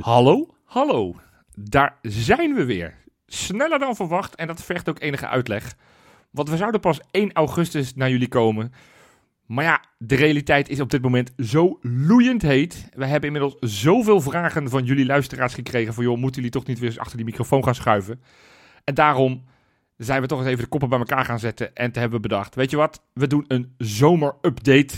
Hallo, hallo. Daar zijn we weer. Sneller dan verwacht en dat vergt ook enige uitleg. Want we zouden pas 1 augustus naar jullie komen. Maar ja, de realiteit is op dit moment zo loeiend heet. We hebben inmiddels zoveel vragen van jullie luisteraars gekregen. Van joh, moeten jullie toch niet weer eens achter die microfoon gaan schuiven? En daarom zijn we toch eens even de koppen bij elkaar gaan zetten. En te hebben bedacht, weet je wat? We doen een zomerupdate.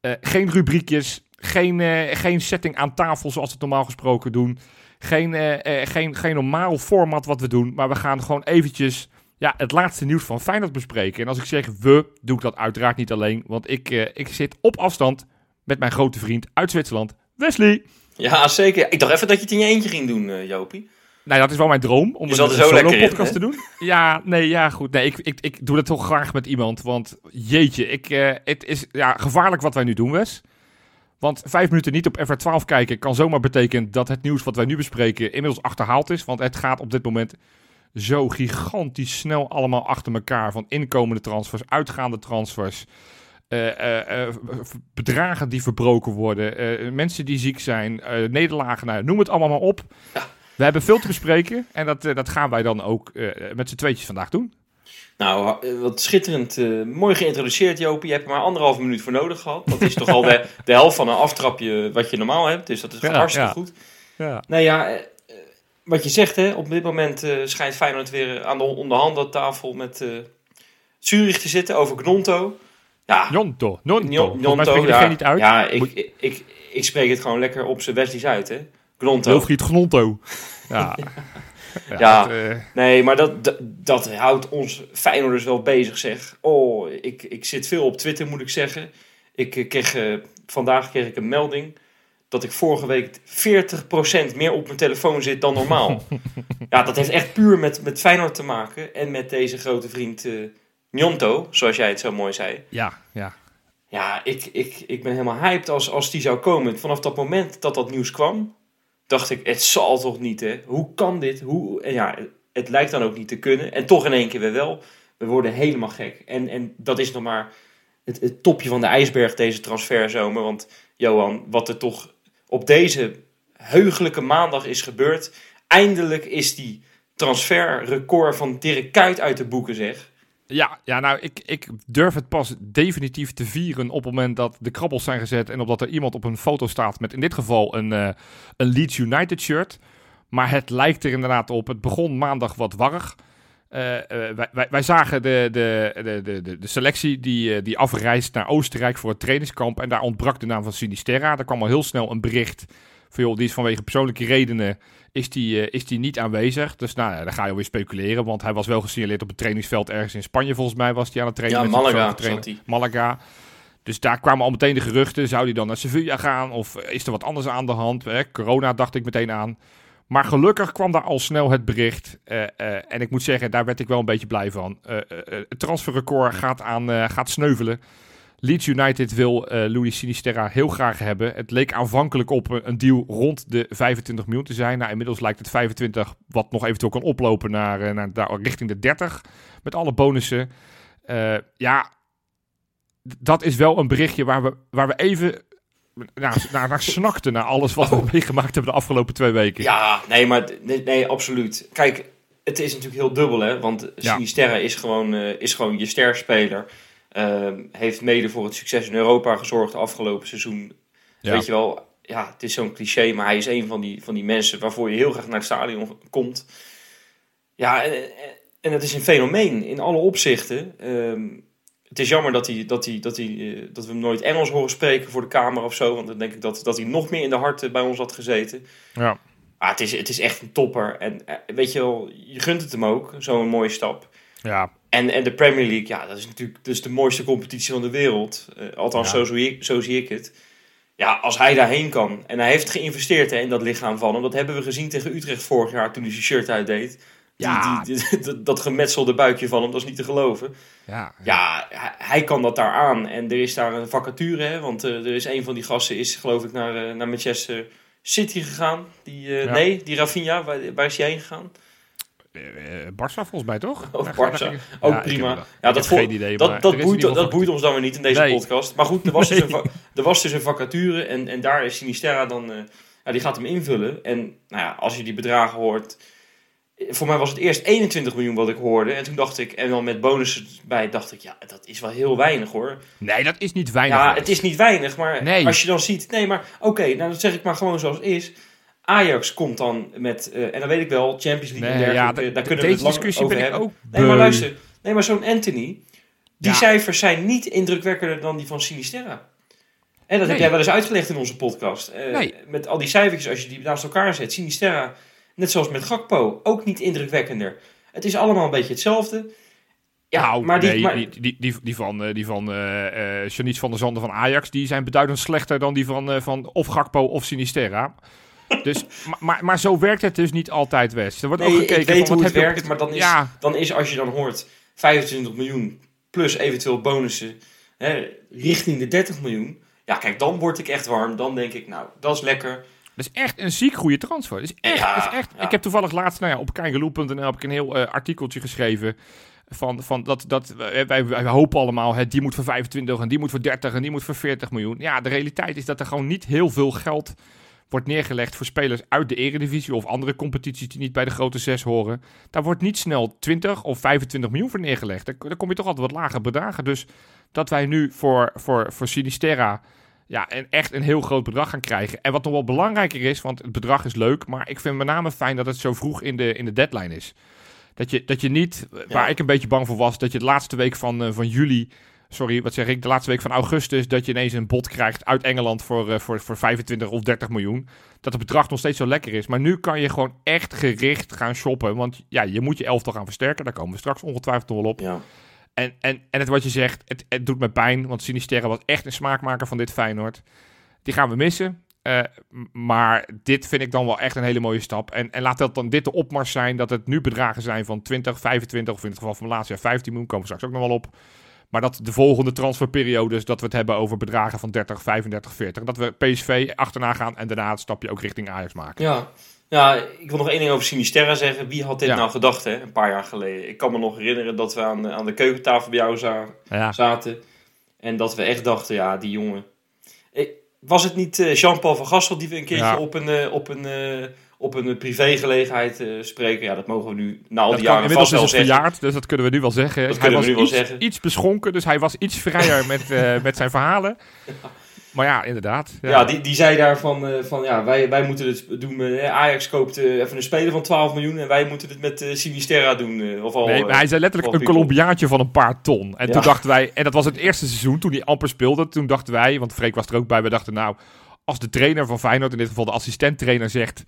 Eh geen rubriekjes, geen, eh, geen setting aan tafel zoals we het normaal gesproken doen. Geen, eh, eh, geen, geen normaal format wat we doen. Maar we gaan gewoon eventjes ja, het laatste nieuws van Feyenoord bespreken. En als ik zeg we, doe ik dat uiteraard niet alleen. Want ik, ik zit op afstand met mijn grote vriend uit Zwitserland, Wesley. Ja, zeker. Ik dacht even dat je het in je eentje ging doen, Jopie. Nou, dat is wel mijn droom om een, een solo-podcast te doen. Ja, nee, ja, goed. Nee, ik, ik, ik doe dat toch graag met iemand. Want jeetje, ik, het is ja, gevaarlijk wat wij nu doen, Wes. Want vijf minuten niet op FR12 kijken kan zomaar betekenen dat het nieuws wat wij nu bespreken inmiddels achterhaald is. Want het gaat op dit moment zo gigantisch snel allemaal achter elkaar. Van inkomende transfers, uitgaande transfers. eh, eh, eh, bedragen die verbroken worden. mensen die ziek zijn. nederlagen, nou, noem het allemaal maar op. We hebben veel te bespreken. En dat, dat gaan wij dan ook met z'n tweetjes vandaag doen. Nou, eh, wat schitterend. eh, mooi geïntroduceerd, Jopie. Je hebt er maar anderhalve minuut voor nodig gehad. Dat is toch al de, de helft van een aftrapje wat je normaal hebt. Dus dat is Ja, hartstikke ja. goed. Ja. Nou ja, eh, wat je zegt, hè, op dit moment eh, schijnt Feyenoord weer aan de onderhandeltafel met eh Zurich te zitten over Gnonto. Ja, Nonto, Nonto. Er ja, geen niet uit. Ja, ik, ik, ik, ik spreek het gewoon lekker op zijn Wesley's uit, hè. Gnonto. Wilfried Gnonto. Ja. ja. Eh, Nee, maar dat, dat, dat houdt ons Feyenoorders wel bezig, zeg. Oh, ik, ik zit veel op Twitter, moet ik zeggen. Ik eh, kreeg, eh, vandaag kreeg ik een melding dat ik vorige week 40% meer op mijn telefoon zit dan normaal. ja, dat heeft echt puur met, met Feyenoord te maken. En met deze grote vriend Njonto, zoals jij het zo mooi zei. ja, ja. Ja, ik, ik, ik ben helemaal hyped als, als die zou komen. Vanaf dat moment dat dat nieuws kwam, dacht ik, het zal toch niet, hè? Hoe kan dit? Hoe? Ja, het lijkt dan ook niet te kunnen. En toch in één keer weer wel. We worden helemaal gek. En, en dat is nog maar het, het topje van de ijsberg deze transferzomer. Want Johan, wat er toch op deze heugelijke maandag is gebeurd. Eindelijk is die transferrecord van Dirk Kuyt uit de boeken, zeg. Ja, ja, nou, ik, ik durf het pas definitief te vieren op het moment dat de krabbels zijn gezet en opdat er iemand op een foto staat met in dit geval een, eh, een Leeds United shirt. Maar het lijkt er inderdaad op. Het begon maandag wat warrig. Eh, eh, wij, wij, wij zagen de, de, de, de, de, selectie die, die afreist naar Oostenrijk voor het trainingskamp. En daar ontbrak de naam van Sinisterra. Er kwam al heel snel een bericht van, joh, die is vanwege persoonlijke redenen is die, eh, is die niet aanwezig. Dus nou, ja, dan ga je alweer speculeren. Want hij was wel gesignaleerd op het trainingsveld ergens in Spanje. Volgens mij was hij aan het trainen. Ja, met Malaga zat. Malaga. Dus daar kwamen al meteen de geruchten. Zou hij dan naar Sevilla gaan? Of is er wat anders aan de hand? Corona dacht ik meteen aan. Maar gelukkig kwam daar al snel het bericht. eh, eh, en ik moet zeggen, daar werd ik wel een beetje blij van. Het transferrecord gaat, aan, gaat sneuvelen. Leeds United wil eh Louis Sinisterra heel graag hebben. Het leek aanvankelijk op een een deal rond de 25 miljoen te zijn. Nou, inmiddels lijkt het 25, wat nog eventueel kan oplopen naar, eh, naar daar, richting de 30. Met alle bonussen. Eh, ja, dat is wel een berichtje waar we, waar we even naar, naar, naar snakten. Naar alles wat we meegemaakt hebben de afgelopen twee weken. Ja, nee, maar nee, nee, absoluut. Kijk, het is natuurlijk heel dubbel, hè? Want Ja. Sinisterra is gewoon, eh, is gewoon je sterspeler. Ehm, heeft mede voor het succes in Europa gezorgd afgelopen seizoen. Ja. Weet je wel, ja, het is zo'n cliché, maar hij is een van die, van die mensen waarvoor je heel graag naar het stadion komt. Ja, en, en- het is een fenomeen in alle opzichten. Ehm, het is jammer dat, hij, dat, hij, dat, hij, eh, dat we hem nooit Engels horen spreken voor de camera of zo. Want dan denk ik dat, dat hij nog meer in de harten bij ons had gezeten. Ja. Ah, het, is, het is echt een topper. En eh, weet je wel, je gunt het hem ook, zo'n mooie stap. Ja. En, en de Premier League, ja, dat is natuurlijk is de mooiste competitie van de wereld. Eh, althans, Ja. zo, zie ik, zo zie ik het. Ja, als hij daarheen kan. En hij heeft geïnvesteerd hè, in dat lichaam van hem. Dat hebben we gezien tegen Utrecht vorig jaar toen hij zijn shirt uitdeed. Ja. Die, die- dat- dat gemetselde buikje van hem, dat is niet te geloven. Ja, Ja, hij, hij kan dat daar aan. En er is daar een vacature, hè, want eh, er is een van die gasten is geloof ik naar, eh, naar Manchester City gegaan. Die, Ja. Nee, die Rafinha, waar, waar is hij heen gegaan? Eh, eh, Barça volgens mij toch? Of Daar- Barca. Ook Ja, prima. ja, dat, geen idee. dat, dat, boeit, dat boeit ons dan weer niet in deze Nee. podcast. Maar goed, er was, dus een, er was dus een vacature en, en daar is Sinisterra dan eh, Ja, die gaat hem invullen. En nou ja, als je die bedragen hoort... Voor mij was het eerst 21 miljoen wat ik hoorde. En toen dacht ik, en dan met bonussen bij, dacht ik, ja, dat is wel heel weinig hoor. Nee, dat is niet weinig. Ja, het is niet weinig, maar Nee. als je dan ziet... Nee, maar oké, nou dat zeg ik maar gewoon zoals het is. Ajax komt dan met, eh, en dan weet ik wel, Champions League Nee, dergelijke, daar kunnen we het lang discussie over ben ik hebben. ook Nee, maar luister, nee, maar zo'n Anthony, die Ja. cijfers zijn niet indrukwekkender dan die van Sinisterra. En dat heb jij wel eens uitgelegd in onze podcast. Eh, Nee. Met al die cijfertjes, als je die naast elkaar zet, Sinisterra, net zoals met Gakpo, ook niet indrukwekkender. Het is allemaal een beetje hetzelfde. Ja, nou, maar die, nee, maar, die, die, die, die van, eh, die van Janice van der Zanden van Ajax, die zijn beduidend slechter dan die van, van of Gakpo of Sinisterra. Dus, maar, maar, zo werkt het dus niet altijd, West. Er wordt Nee, ook ik gekeken weet van, hoe het je werkt, maar dan is- Ja, dan is als je dan hoort 25 miljoen plus eventueel bonussen hè, richting de 30 miljoen. Ja, kijk, dan word ik echt warm. Dan denk ik, nou, dat is lekker. Dat is echt een ziek goede transfer. Dat is echt, Ja, dat is echt. ja. Ik heb toevallig laatst nou ja, op kijkeloe.nl heb ik een heel eh, artikeltje geschreven. Van, van dat, dat wij, wij, wij hopen allemaal, hè, die moet voor 25 en die moet voor 30 en die moet voor 40 miljoen. Ja, de realiteit is dat er gewoon niet heel veel geld wordt neergelegd voor spelers uit de eredivisie of andere competities die niet bij de grote zes horen. Daar wordt niet snel 20 of 25 miljoen voor neergelegd. Daar, daar kom je toch altijd wat lager bedragen. Dus dat wij nu voor, voor, voor Sinisterra ja, en echt een heel groot bedrag gaan krijgen. En wat nog wel belangrijker is, want het bedrag is leuk, maar ik vind met name fijn dat het zo vroeg in de, in de deadline is. Dat je, dat je niet, waar ik een beetje bang voor was, dat je de laatste week van, eh, van juli, sorry, wat zeg ik, de laatste week van augustus, dat je ineens een bod krijgt uit Engeland voor, eh, voor, voor 25 of 30 miljoen. Dat het bedrag nog steeds zo lekker is. Maar nu kan je gewoon echt gericht gaan shoppen, want ja, je moet je elftal gaan versterken. Daar komen we straks ongetwijfeld nog wel op. Ja. En, en, en het wat je zegt, het, het doet me pijn. Want Sinisterra was echt een smaakmaker van dit Feyenoord. Die gaan we missen. Eh, maar dit vind ik dan wel echt een hele mooie stap. En, en laat dat dan dit de opmars zijn. Dat het nu bedragen zijn van 20, 25 of in het geval van laatst jaar 15 miljoen. Komen we straks ook nog wel op. Maar dat de volgende transferperiodes, dat we het hebben over bedragen van 30, 35, 40. Dat we PSV achterna gaan en daarna het stapje ook richting Ajax maken. Ja. ja, ik wil nog één ding over Sinisterra zeggen. Wie had dit Ja. nou gedacht, hè, een paar jaar geleden? Ik kan me nog herinneren dat we aan, aan de keukentafel bij jou za- Ja, zaten. En dat we echt dachten, ja, die jongen... Eh, Was het niet eh, Jean-Paul van Gassel die we een keertje Ja. op een, eh, op een, op een privégelegenheid eh, spreken? Ja, dat mogen we nu na al die jaren inmiddels vast is wel zeggen. verjaard, dus dat kunnen we nu wel zeggen. Dat hij was we nu wel iets, zeggen. iets beschonken, dus hij was iets vrijer met, eh, met zijn verhalen. Maar ja, inderdaad. Ja. Ja, die, die zei daarvan eh, van ja, wij, wij moeten het doen. Ajax koopt even een speler van 12 miljoen en wij moeten het met Sinisterra doen. of al, Nee, maar hij zei letterlijk een Pickel. Colombiaantje van een paar ton. En Ja. toen dachten wij, en dat was het eerste seizoen toen hij amper speelde. Toen dachten wij, want Freek was er ook bij, we dachten nou, als de trainer van Feyenoord, in dit geval de assistenttrainer, zegt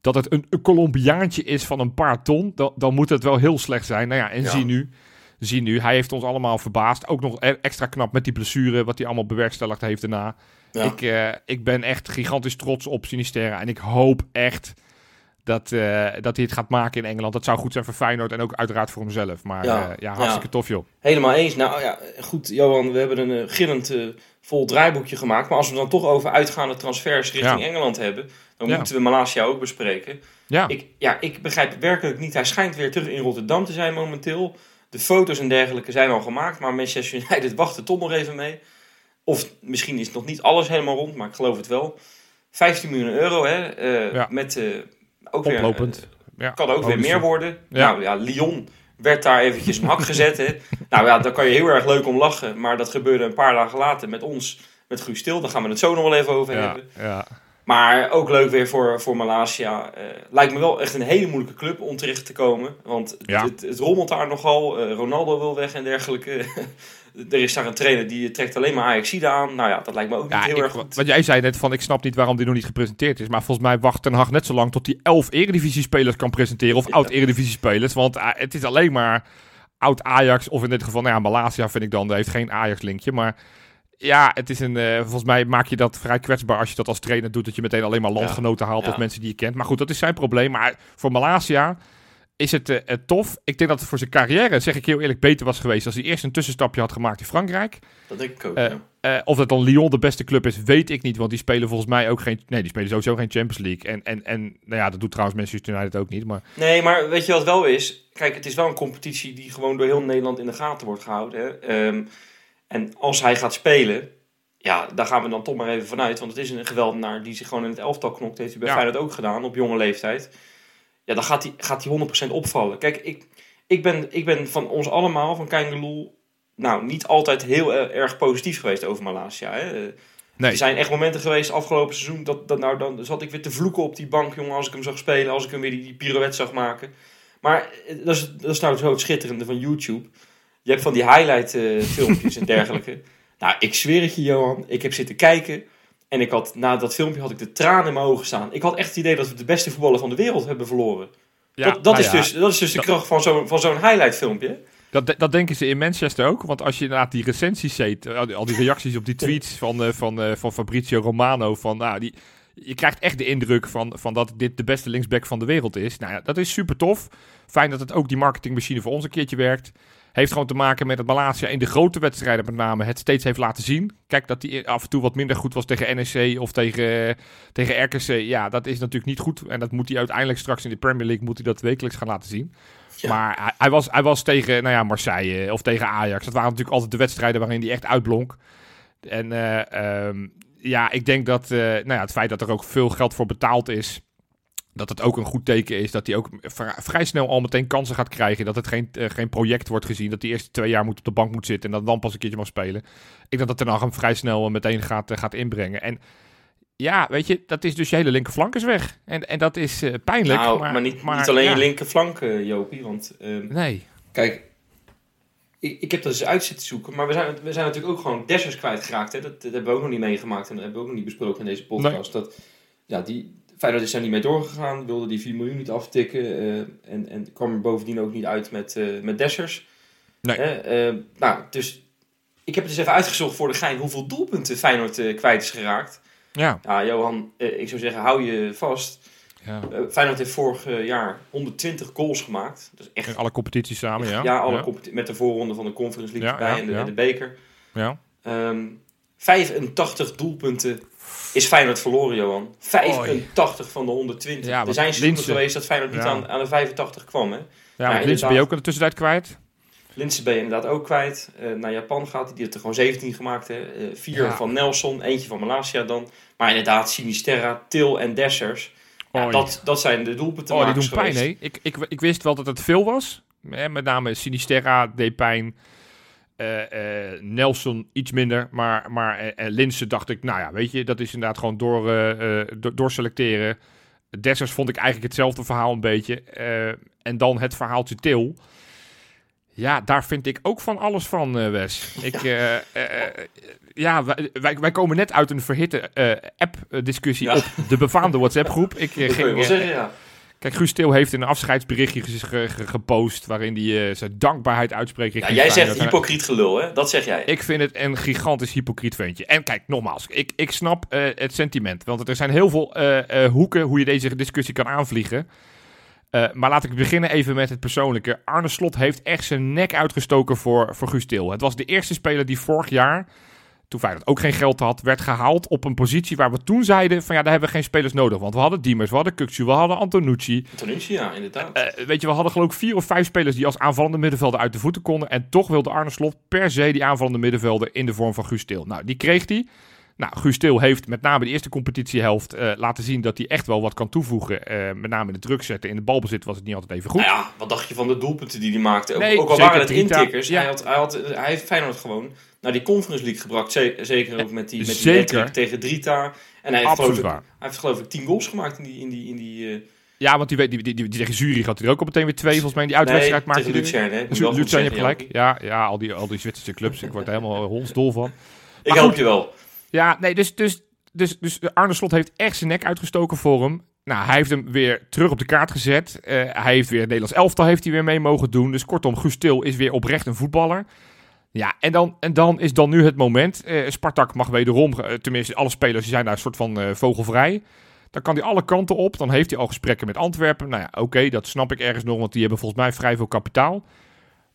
dat het een, een Colombiaantje is van een paar ton, dan, dan moet het wel heel slecht zijn. Nou ja, en Ja. zie nu, zie nu, hij heeft ons allemaal verbaasd. Ook nog e- extra knap met die blessure, wat hij allemaal bewerkstelligd heeft daarna. Ja. Ik, eh, ik ben echt gigantisch trots op Sinisterra. En ik hoop echt dat, eh, dat hij het gaat maken in Engeland. Dat zou goed zijn voor Feyenoord en ook uiteraard voor hemzelf. Maar Ja, ja, ja hartstikke ja. tof joh. Helemaal eens. Nou ja, goed, Johan, we hebben een eh, gillend eh, vol draaiboekje gemaakt. Maar als we dan toch over uitgaande transfers richting Ja. Engeland hebben, dan moeten we Malasia ook bespreken. Ja, Ik, ja, ik begrijp werkelijk niet. Hij schijnt weer terug in Rotterdam te zijn momenteel. De foto's en dergelijke zijn al gemaakt, maar Manchester United wacht er toch nog even mee. Of misschien is nog niet alles helemaal rond, maar ik geloof het wel. 15 miljoen euro, hè? eh. Met eh, ook weer. oplopend. Ja, eh, kan ook weer bonussen. meer worden. Ja. Nou ja, Lyon werd daar eventjes een hak gezet. Hè? Nou ja, daar kan je heel erg leuk om lachen. Maar dat gebeurde een paar dagen later met ons, met Guus Stil. Daar gaan we het zo nog wel even over Ja, hebben. ja. Maar ook leuk weer voor, voor Malasia. Eh, lijkt me wel echt een hele moeilijke club om terecht te komen. Want het, Ja. het, het rommelt daar nogal. Eh, Ronaldo wil weg en dergelijke. er is daar een trainer die trekt alleen maar Ajaxide aan. Nou ja, dat lijkt me ook niet heel ik- erg goed. wat jij zei net van, ik snap niet waarom die nog niet gepresenteerd is. Maar volgens mij wacht Ten Hag net zo lang tot hij elf eredivisie-spelers kan presenteren. Of Ja. oud-eredivisie-spelers. Want ah, het is alleen maar oud-Ajax. Of in dit geval, nou ja, Malasia vind ik dan, heeft geen Ajax-linkje. Maar ja, het is een, eh, volgens mij maak je dat vrij kwetsbaar als je dat als trainer doet. Dat je meteen alleen maar landgenoten haalt Ja. of mensen die je kent. Maar goed, dat is zijn probleem. Maar voor Malasia is het eh, eh, tof. Ik denk dat het voor zijn carrière, zeg ik heel eerlijk, beter was geweest als hij eerst een tussenstapje had gemaakt in Frankrijk. Dat denk ik ook, Eh, ja. Of dat dan Lyon de beste club is, weet ik niet. Want die spelen volgens mij ook geen. Nee, die spelen sowieso geen Champions League. En, en, en nou ja, dat doet trouwens Manchester United ook niet. Maar Nee, maar weet je wat wel is? Kijk, het is wel een competitie die gewoon door heel Nederland in de gaten wordt gehouden. Hè? Ehm, en als hij gaat spelen, ja, daar gaan we dan toch maar even vanuit. Want het is een geweldenaar die zich gewoon in het elftal knokt. Heeft hij bij Ja. Feyenoord ook gedaan, op jonge leeftijd. Ja, dan gaat hij, gaat hij 100% opvallen. Kijk, ik, ik, ben, ik ben van ons allemaal, van Kein nou, niet altijd heel erg positief geweest over Malasia. Hè. Nee. Er zijn echt momenten geweest afgelopen seizoen dat, dat nou dan zat ik weer te vloeken op die bank, jongen, als ik hem zag spelen, als ik hem weer die, die pirouette zag maken. Maar eh, dat is, dat is nou zo het schitterende van YouTube. Je hebt van die highlight eh, filmpjes en dergelijke. Nou, ik zweer het je, Johan. Ik heb zitten kijken. En ik had, na dat filmpje had ik de tranen in mijn ogen staan. Ik had echt het idee dat we de beste voetballer van de wereld hebben verloren. Ja, dat, dat, nou is ja, dus, dat is dus de dat- kracht van zo'n van zo'n highlight filmpje. Dat, dat denken ze in Manchester ook. Want als je inderdaad die recensies ziet, al die- al die reacties op die tweets van, eh, van, eh, van Fabrizio Romano, van, nou, die, je krijgt echt de indruk van, van dat dit de beste linksback van de wereld is. Nou ja, dat is super tof. Fijn dat het ook die marketingmachine voor ons een keertje werkt. Heeft gewoon te maken met dat Malasia in de grote wedstrijden met name het steeds heeft laten zien. Kijk, dat hij af en toe wat minder goed was tegen NEC of tegen, eh, tegen RKC. Ja, dat is natuurlijk niet goed. En dat moet hij uiteindelijk straks in de Premier League moet hij dat wekelijks gaan laten zien. Ja. Maar hij, hij, was, hij was tegen nou ja, Marseille of tegen Ajax. Dat waren natuurlijk altijd de wedstrijden waarin hij echt uitblonk. En eh, ehm, ja, ik denk dat eh, nou ja, het feit dat er ook veel geld voor betaald is, dat het ook een goed teken is dat hij ook vri- vrij snel al meteen kansen gaat krijgen. Dat het geen, eh, geen project wordt gezien, dat hij eerst twee jaar moet op de bank moet zitten en dan, dan pas een keertje mag spelen. Ik denk dat Ten Hag hem vrij snel eh, meteen gaat, eh, gaat inbrengen. En ja, weet je, dat is dus je hele linkerflank is weg. En, en dat is pijnlijk. nou, maar, maar, niet, maar niet alleen ja. je linkerflank, Jopie. Want ehm, Nee. Kijk, ik, ik heb dat eens uit zitten zoeken, maar we zijn, we zijn natuurlijk ook gewoon Dessers kwijtgeraakt. Hè? Dat, dat hebben we ook nog niet meegemaakt en dat hebben we ook nog niet besproken in deze podcast. Dat, ja, die, Feyenoord is daar niet mee doorgegaan, wilde die 4 miljoen niet aftikken eh, en, en kwam er bovendien ook niet uit met, eh, met Dessers. Nee. Eh, nou, dus ik heb het eens even uitgezocht voor de gein hoeveel doelpunten Feyenoord kwijt is geraakt. Ja. Ja, Johan, ik zou zeggen, hou je vast. ja. Feyenoord heeft vorig jaar 125 goals gemaakt. Dat is echt In alle competities samen, ja. ja, alle ja. competi- met de voorronde van de Conference League Ja, erbij en, de, en de beker. ja. Ehm 85 doelpunten is Feyenoord verloren, Johan. 85 van de 120. Ja, er zijn seizoenen geweest dat Feyenoord niet Ja. aan, aan de 85 kwam. Hè? Ja, Ja, want Linse ben je ook in de tussentijd kwijt. Linse ben je inderdaad ook kwijt. Eh, naar Japan gaat hij. Die heeft er gewoon 17 gemaakt. Hè? Eh, vier Ja. van Nelson, eentje van Malasia dan. Maar inderdaad, Sinisterra, Til en Dessers. Ja, dat, dat zijn de doelpunten. Oh, die doen pijn, hè? Ik, ik, ik wist wel dat het veel was. Met name Sinisterra deed pijn. Eh, eh, Nelson iets minder. Maar, maar eh, eh, Linse dacht ik, nou ja, weet je, dat is inderdaad gewoon door, door, doorselecteren. Dessers vond ik eigenlijk hetzelfde verhaal een beetje. En dan het verhaaltje Til. Ja, daar vind ik ook van alles van, Wes. Ik, eh, ja, wij, wij, komen net uit een verhitte app-discussie Ja. op de befaamde WhatsApp-groep. Ik ging, wel zeggen, ja. Kijk, Guus Til heeft een afscheidsberichtje ge- ge- ge- gepost waarin hij eh, zijn dankbaarheid uitspreekt. ja. Jij zegt hypocriet gelul, hè? Dat zeg jij. Ik vind het een gigantisch hypocriet ventje. En kijk, nogmaals, ik, ik snap eh, het sentiment. Want er zijn heel veel eh, hoeken hoe je deze discussie kan aanvliegen. Maar laat ik beginnen even met het persoonlijke. Arne Slot heeft echt zijn nek uitgestoken voor, voor Guus Til. Het was de eerste speler die vorig jaar, toen Feyenoord ook geen geld had, werd gehaald op een positie waar we toen zeiden van ja, daar hebben we geen spelers nodig. Want we hadden Diemers, we hadden Kukcu, we hadden Antonucci. Tonucci, ja, inderdaad. Eh, weet je, we hadden geloof ik vier of vijf spelers die als aanvallende middenvelder uit de voeten konden. En toch wilde Arne Slot per se die aanvallende middenvelder in de vorm van Guus Til. Nou, die kreeg hij. Nou, Guus Til heeft met name de eerste competitiehelft eh, laten zien dat hij echt wel wat kan toevoegen. Eh, met name in de druk zetten. In de balbezit was het niet altijd even goed. Nou ja, wat dacht je van de doelpunten die hij maakte? Ook, Nee, ook al waren het intikkers. Ja. Hij, had, hij, had, hij heeft Feyenoord gewoon naar die Conference League gebracht. Ze- zeker ook met die, met die tegen Drita. En hij heeft, geloof Absoluut ik, hij heeft geloof ik 10 goals gemaakt in die... In die, in die eh, Ja, want die, die, die, die, tegen Zurich had hij er ook al meteen weer twee. Volgens mij in die nee, uitwedstrijd maakte tegen er- Lucerne. hè. Moet je hebt gelijk. Ja, ja al, die, al die Zwitserse clubs. Ik word er helemaal hondsdol van. Ik help goed. je wel. Ja, nee, dus, dus, dus, dus Arne Slot heeft echt zijn nek uitgestoken voor hem. Nou, hij heeft hem weer terug op de kaart gezet. Eh, hij heeft weer het Nederlands elftal heeft hij weer mee mogen doen. Dus kortom, Guus Til is weer oprecht een voetballer. Ja, en dan, en dan is dan nu het moment. Eh, Spartak mag wederom, eh, tenminste alle spelers die zijn daar een soort van vogelvrij. Dan kan hij alle kanten op. Dan heeft hij al gesprekken met Antwerpen. Nou ja, oké, dat snap ik ergens nog, want die hebben volgens mij vrij veel kapitaal.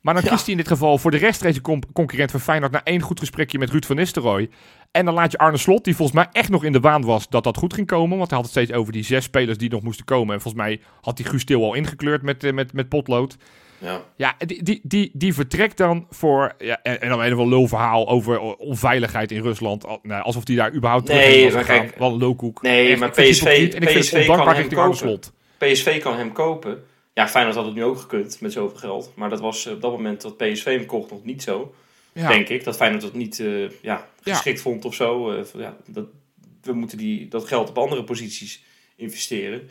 Maar dan Ja. kiest hij in dit geval voor de rechtstreekse concurrent van Feyenoord... na één goed gesprekje met Ruud van Nistelrooy. En dan laat je Arne Slot, die volgens mij echt nog in de waan was dat dat goed ging komen. Want hij had het steeds over die zes spelers die nog moesten komen. En volgens mij had hij Guus Til al ingekleurd met, eh, met, met potlood. Ja. Ja, die, die, die, die vertrekt dan voor. Ja, en, en dan een of ander lulverhaal over onveiligheid in Rusland. Nou, alsof die daar überhaupt terug Nee, was gegaan. kijk, Wel een lulkoek. nee, Echt, maar PSV hypocriet En ik PSV kan hem kopen. Slot. PSV kan hem kopen. Ja, Feyenoord had het nu ook gekund met zoveel geld. Maar dat was eh, op dat moment dat PSV hem kocht nog niet zo. Ja. Denk ik. Dat Feyenoord dat niet eh, ja, Ja. geschikt vond of zo. Eh, ja, dat, we moeten die, dat geld op andere posities investeren.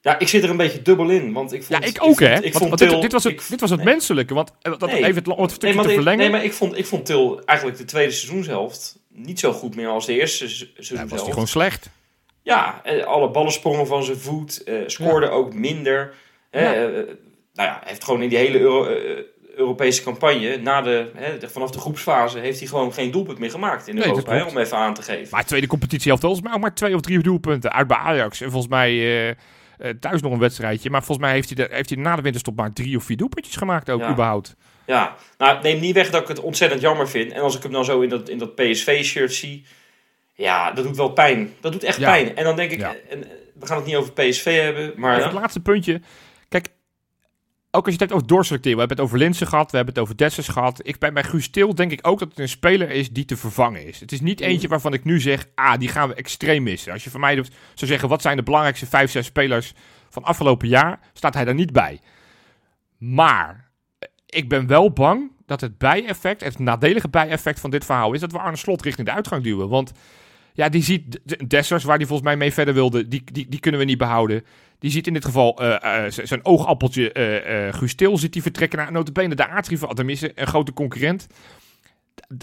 Ja, ik zit er een beetje dubbel in. Want ik vond, Ja, ik ook, vond- hè? Ik Want- vond want dit, dit was het, ik- dit was het nee. menselijke. Want eh, dat Nee. even het, om het Nee, stukje maar, te verlengen. nee, maar ik vond, ik vond Til eigenlijk de tweede seizoenshelft niet zo goed meer als de eerste se- ja, was seizoenshelft. hij gewoon slecht. Ja, alle ballen sprongen van zijn voet. eh, scoorde ook minder. Hè, Ja. nou ja, hij heeft gewoon in die hele Euro- Europese campagne, na de, hè, de- vanaf de groepsfase, heeft hij gewoon geen doelpunt meer gemaakt in Nee, Europa. Hè, om even aan te geven. Maar tweede competitie helft volgens mij ook maar twee of drie doelpunten. Uit bij Ajax. En volgens mij eh, eh, thuis nog een wedstrijdje. Maar volgens mij heeft hij, de, heeft hij na de winterstop maar drie of vier doelpuntjes gemaakt ook Ja. überhaupt. Ja, nou, neem niet weg dat ik het ontzettend jammer vind. En als ik hem dan zo in dat, in dat PSV-shirt zie, ja, dat doet wel pijn. Dat doet echt Ja. pijn. En dan denk ik, Ja. eh, en, we gaan het niet over PSV hebben, maar het laatste puntje. Kijk, ook als je het hebt over doorselecteren. We hebben het over Linsen gehad, we hebben het over Dessers gehad. Ik, bij, bij Guus Til denk ik ook dat het een speler is die te vervangen is. Het is niet Mhm. eentje waarvan ik nu zeg, ah, die gaan we extreem missen. Als je van mij doet- zou zeggen, wat zijn de belangrijkste vijf, zes spelers van afgelopen jaar, staat hij daar niet bij. Maar eh, ik ben wel bang dat het bijeffect, het nadelige bijeffect van dit verhaal is dat we Arne Slot richting de uitgang duwen. Want ja, die ziet Dessers, waar hij volgens mij mee verder wilde, die, die, die kunnen we niet behouden. Die ziet in dit geval eh, eh, zijn oogappeltje eh eh Guus Til ziet die vertrekken naar notabene de aardrival, tenminste een grote concurrent.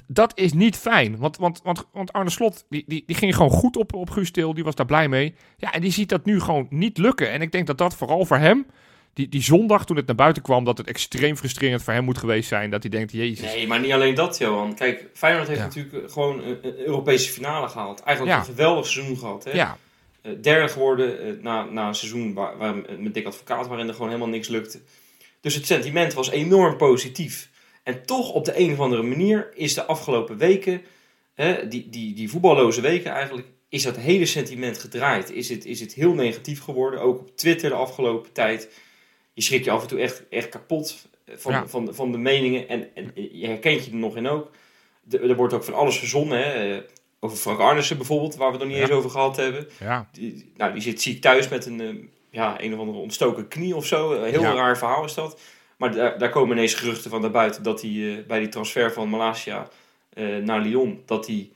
Dat is niet fijn, want, want, want, want Arne Slot die, die, die ging gewoon goed op, op Guus Til, die was daar blij mee. Ja, en die ziet dat nu gewoon niet lukken. En ik denk dat dat vooral voor hem, die, die zondag toen het naar buiten kwam, dat het extreem frustrerend voor hem moet geweest zijn. Dat hij denkt, jezus. Nee, maar niet alleen dat, Johan. Kijk, Feyenoord heeft Ja. natuurlijk eh, gewoon een, een Europese finale gehaald. Eigenlijk Ja. een geweldig seizoen gehad. Hè? Ja, Eh, derde geworden eh, na, na een seizoen waar, waar, met Dick Advocaat waarin er gewoon helemaal niks lukte. Dus het sentiment was enorm positief. En toch op de een of andere manier is de afgelopen weken, hè, die, die, die voetballoze weken eigenlijk, is dat hele sentiment gedraaid. Is het, is het heel negatief geworden. Ook op Twitter de afgelopen tijd. Je schrik je af en toe echt, echt kapot van, Ja. van, van de meningen. En, en je herkent je er nog in ook. De- er wordt ook van alles verzonnen. Hè. Eh, Over Frank Arnissen bijvoorbeeld, waar we het nog niet Ja. eens over gehad hebben. ja. Die, nou, die zit ziek thuis met een, eh, ja, een of andere ontstoken knie of zo. Een heel Ja. raar verhaal is dat. Maar daar, daar komen ineens geruchten van naar buiten dat hij eh, bij die transfer van Malasia eh, naar Lyon, dat hij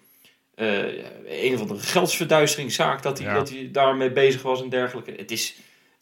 eh, een of andere geldsverduisteringszaak, dat hij, dat hij daarmee bezig was en dergelijke. Het is,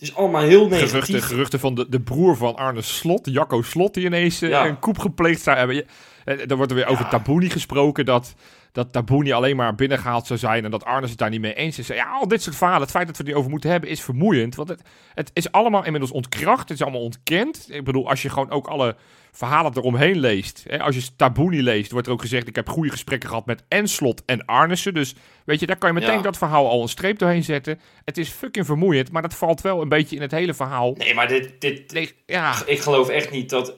is allemaal heel negatief. Geruchten, geruchten van de, de broer van Arne Slot, Jacco Slot, die ineens eh, Ja. een koep gepleegd zou hebben. Je- eh, Er wordt er weer over. Tabouni gesproken, dat, dat Tabouni alleen maar binnengehaald zou zijn en dat Arne het daar niet mee eens is. Ja, al dit soort verhalen, het feit dat we het erover moeten hebben, is vermoeiend. Want het, het is allemaal inmiddels ontkracht, het is allemaal ontkend. Ik bedoel, als je gewoon ook alle verhalen eromheen leest. Hè, als je Tabouni leest, wordt er ook gezegd, ik heb goede gesprekken gehad met en Slot en Arnissen. Dus weet je, daar kan je meteen Ja. dat verhaal al een streep doorheen zetten. Het is fucking vermoeiend, maar dat valt wel een beetje in het hele verhaal. Nee, maar dit, dit, Nee, ja, ik geloof echt niet dat,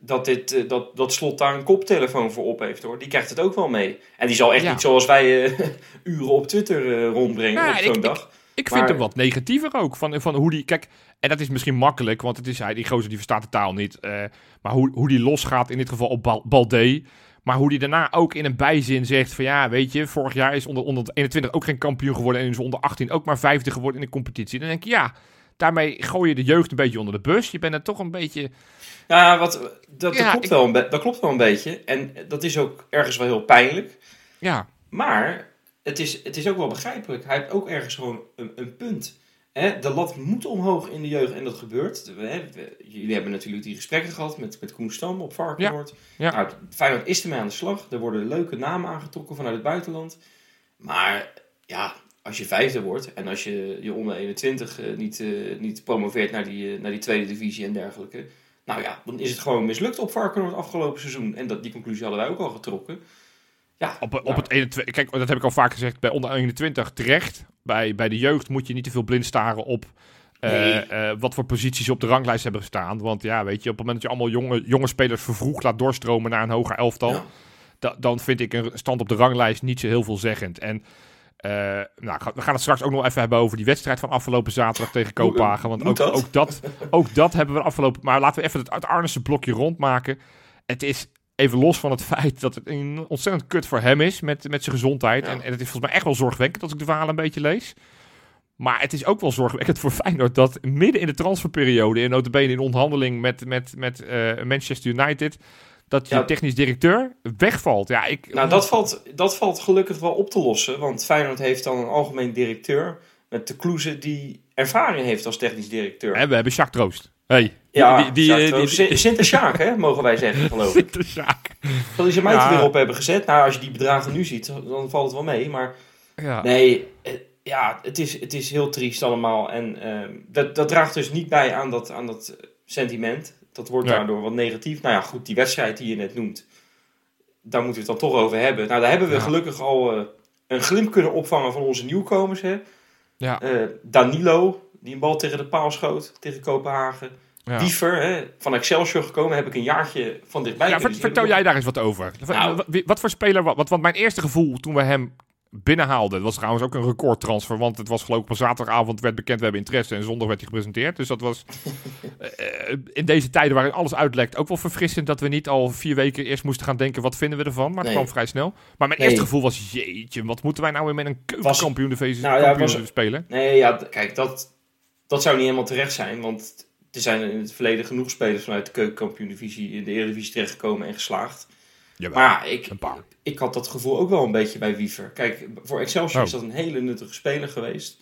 dat, dit, eh, dat, dat Slot daar een koptelefoon voor op heeft hoor. Die krijgt het ook wel mee. En die zal echt Ja. niet zoals wij eh, uren op Twitter eh, rondbrengen Nou, op zo'n dag. Ik maar- vind hem wat negatiever ook. Van, van hoe die, kijk, en dat is misschien makkelijk, want het is hij, die gozer die verstaat de taal niet. eh, maar hoe, hoe die losgaat, in dit geval op Bal- Balde. Maar hoe die daarna ook in een bijzin zegt van ja, weet je, vorig jaar is onder, onder 21 ook geen kampioen geworden. En is onder 18 ook maar vijfde geworden in de competitie. Dan denk je, ja, daarmee gooi je de jeugd een beetje onder de bus. Je bent er toch een beetje... Ja, wat, dat, klopt ik- wel een dat klopt wel een beetje. En dat is ook ergens wel heel pijnlijk. Ja, Maar het is, het is ook wel begrijpelijk. Hij heeft ook ergens gewoon een, een punt. Hè, de lat moet omhoog in de jeugd en dat gebeurt. Jullie hebben natuurlijk die gesprekken gehad met, met Koen Stam op Varkenoord. Ja. Nou, Feyenoord is ermee aan de slag. Er worden leuke namen aangetrokken vanuit het buitenland. Maar ja, als je vijfde wordt en als je je onder 21 eh, niet, eh, niet promoveert naar die, eh, naar die tweede divisie en dergelijke. Nou ja, dan is het gewoon mislukt op Varkenoord afgelopen seizoen. En dat, die conclusie hadden wij ook al getrokken. Ja, Op, op nou, het 21, kijk, dat heb ik al vaak gezegd bij onder 21 terecht. Bij, bij de jeugd moet je niet te veel blind staren op eh, eh, wat voor posities ze op de ranglijst hebben gestaan. Want ja, weet je, op het moment dat je allemaal jonge, jonge spelers vervroegd laat doorstromen naar een hoger elftal, ja. da- dan vind ik een stand op de ranglijst niet zo heel veelzeggend. En Uh, nou, we gaan het straks ook nog even hebben over die wedstrijd van afgelopen zaterdag tegen Kopenhagen. Want ook dat? ook dat? Ook, dat, hebben we afgelopen... Maar laten we even het, het blokje rondmaken. Het is even los van het feit dat het een ontzettend kut voor hem is met, met zijn gezondheid. En, en het is volgens mij echt wel zorgwekkend als ik de verhalen een beetje lees. Maar het is ook wel zorgwekkend voor Feyenoord dat midden in de transferperiode, in notabene in onderhandeling met, met, met uh, Manchester United, dat je technisch directeur wegvalt. Ja, ik, nou, dat valt, dat valt gelukkig wel op te lossen, want Feyenoord heeft dan een algemeen directeur met de Kloeze die ervaring heeft als technisch directeur. En we hebben Jacques Troost. Hey. Ja, die, die, die, die Sinter hè, mogen wij zeggen, geloof ik. Sinter Sjaak. Dat is een mij ja. weer op hebben gezet. Nou, als je die bedragen nu ziet, dan valt het wel mee. Maar ja. nee, eh, ja, het is, het is heel triest allemaal. En uh, dat, dat draagt dus niet bij aan dat, aan dat sentiment. Dat wordt daardoor wat negatief. Nou ja, goed, die wedstrijd die je net noemt, daar moeten we het dan toch over hebben. Nou, daar hebben we gelukkig al uh, een glimp kunnen opvangen van onze nieuwkomers. Hè. Ja. Uh, Danilo, die een bal tegen de paal schoot, tegen Kopenhagen. Ja. Diever, hè, van Excelsior gekomen, heb ik een jaartje van dichtbij. Ja, vertel jij daar eens wat over. Nou, wat, wat, voor speler, wat, wat mijn eerste gevoel toen we hem binnenhaalde. Dat was trouwens ook een recordtransfer, want het was geloof ik op zaterdagavond werd bekend, we hebben interesse en zondag werd hij gepresenteerd. Dus dat was uh, in deze tijden waarin alles uitlekt ook wel verfrissend dat we niet al vier weken eerst moesten gaan denken, wat vinden we ervan? Maar het kwam vrij snel. Maar mijn eerste gevoel was, jeetje, wat moeten wij nou weer met een keukenkampioen de nou, ja, was, spelen? Nee, ja, kijk, dat, dat zou niet helemaal terecht zijn, want er zijn in het verleden genoeg spelers vanuit de keukenkampioen divisie in de Eredivisie terechtgekomen en geslaagd. Jawel, maar ik, ik had dat gevoel ook wel een beetje bij Wiever. Kijk, voor Excelsior is oh. dat een hele nuttige speler geweest.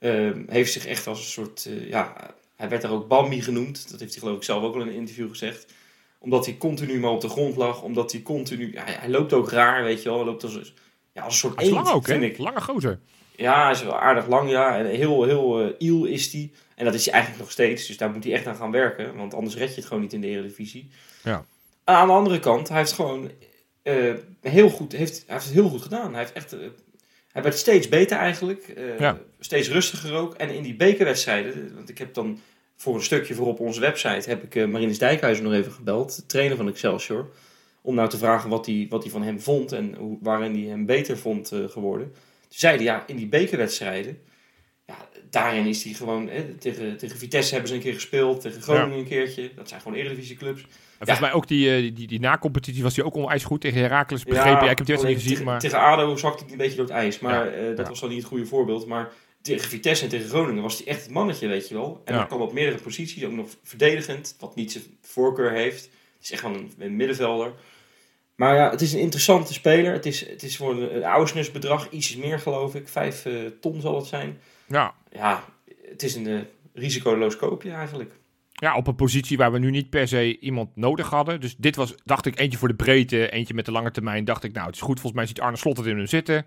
Uh, heeft zich echt als een soort, uh, ja, hij werd daar ook Bambi genoemd. Dat heeft hij geloof ik zelf ook al in een interview gezegd. Omdat hij continu maar op de grond lag. Omdat hij continu, ja, hij loopt ook raar, weet je wel. Hij loopt als, ja, als een soort lang ook, vind ik. Lange gozer. Ja, hij is wel aardig lang, ja. En heel, heel uh, iel is hij. En dat is hij eigenlijk nog steeds. Dus daar moet hij echt aan gaan werken. Want anders red je het gewoon niet in de Eredivisie. Ja. Aan de andere kant, hij heeft gewoon uh, heel goed, heeft, hij heeft het heel goed gedaan. Hij, heeft echt, uh, hij werd steeds beter eigenlijk. Steeds rustiger ook. En in die bekerwedstrijden, want ik heb dan voor een stukje voor op onze website, heb ik Marinus Dijkhuizen nog even gebeld, de trainer van Excelsior. Om nou te vragen wat hij, wat hij van hem vond en hoe, waarin hij hem beter vond geworden. Toen zei hij, ja, in die bekerwedstrijden, ja, daarin is hij gewoon, tegen, tegen Vitesse hebben ze een keer gespeeld, tegen Groningen een keertje. Dat zijn gewoon eredivisieclubs. En volgens mij ook die, uh, die, die na-competitie was hij ook onwijs goed tegen Herakles begrepen. Ja, ik heb die wedstrijd niet gezien. Maar... Tegen ADO zakte hij een beetje door het ijs. Maar uh, dat was dan niet het goede voorbeeld. Maar tegen Vitesse en tegen Groningen was hij echt het mannetje, weet je wel. En hij kwam op meerdere posities, ook nog verdedigend. Wat niet zijn voorkeur heeft. Het is echt wel een, een middenvelder. Maar ja, het is een interessante speler. Het is, het is voor een Ausnus-bedrag iets meer, geloof ik. Vijf uh, ton zal het zijn. Ja. Ja, het is een risicoloos koopje eigenlijk. Ja, op een positie waar we nu niet per se iemand nodig hadden. Dus dit was, dacht ik, eentje voor de breedte, eentje met de lange termijn. Dacht ik, nou, het is goed. Volgens mij ziet Arne Slot het in hem zitten.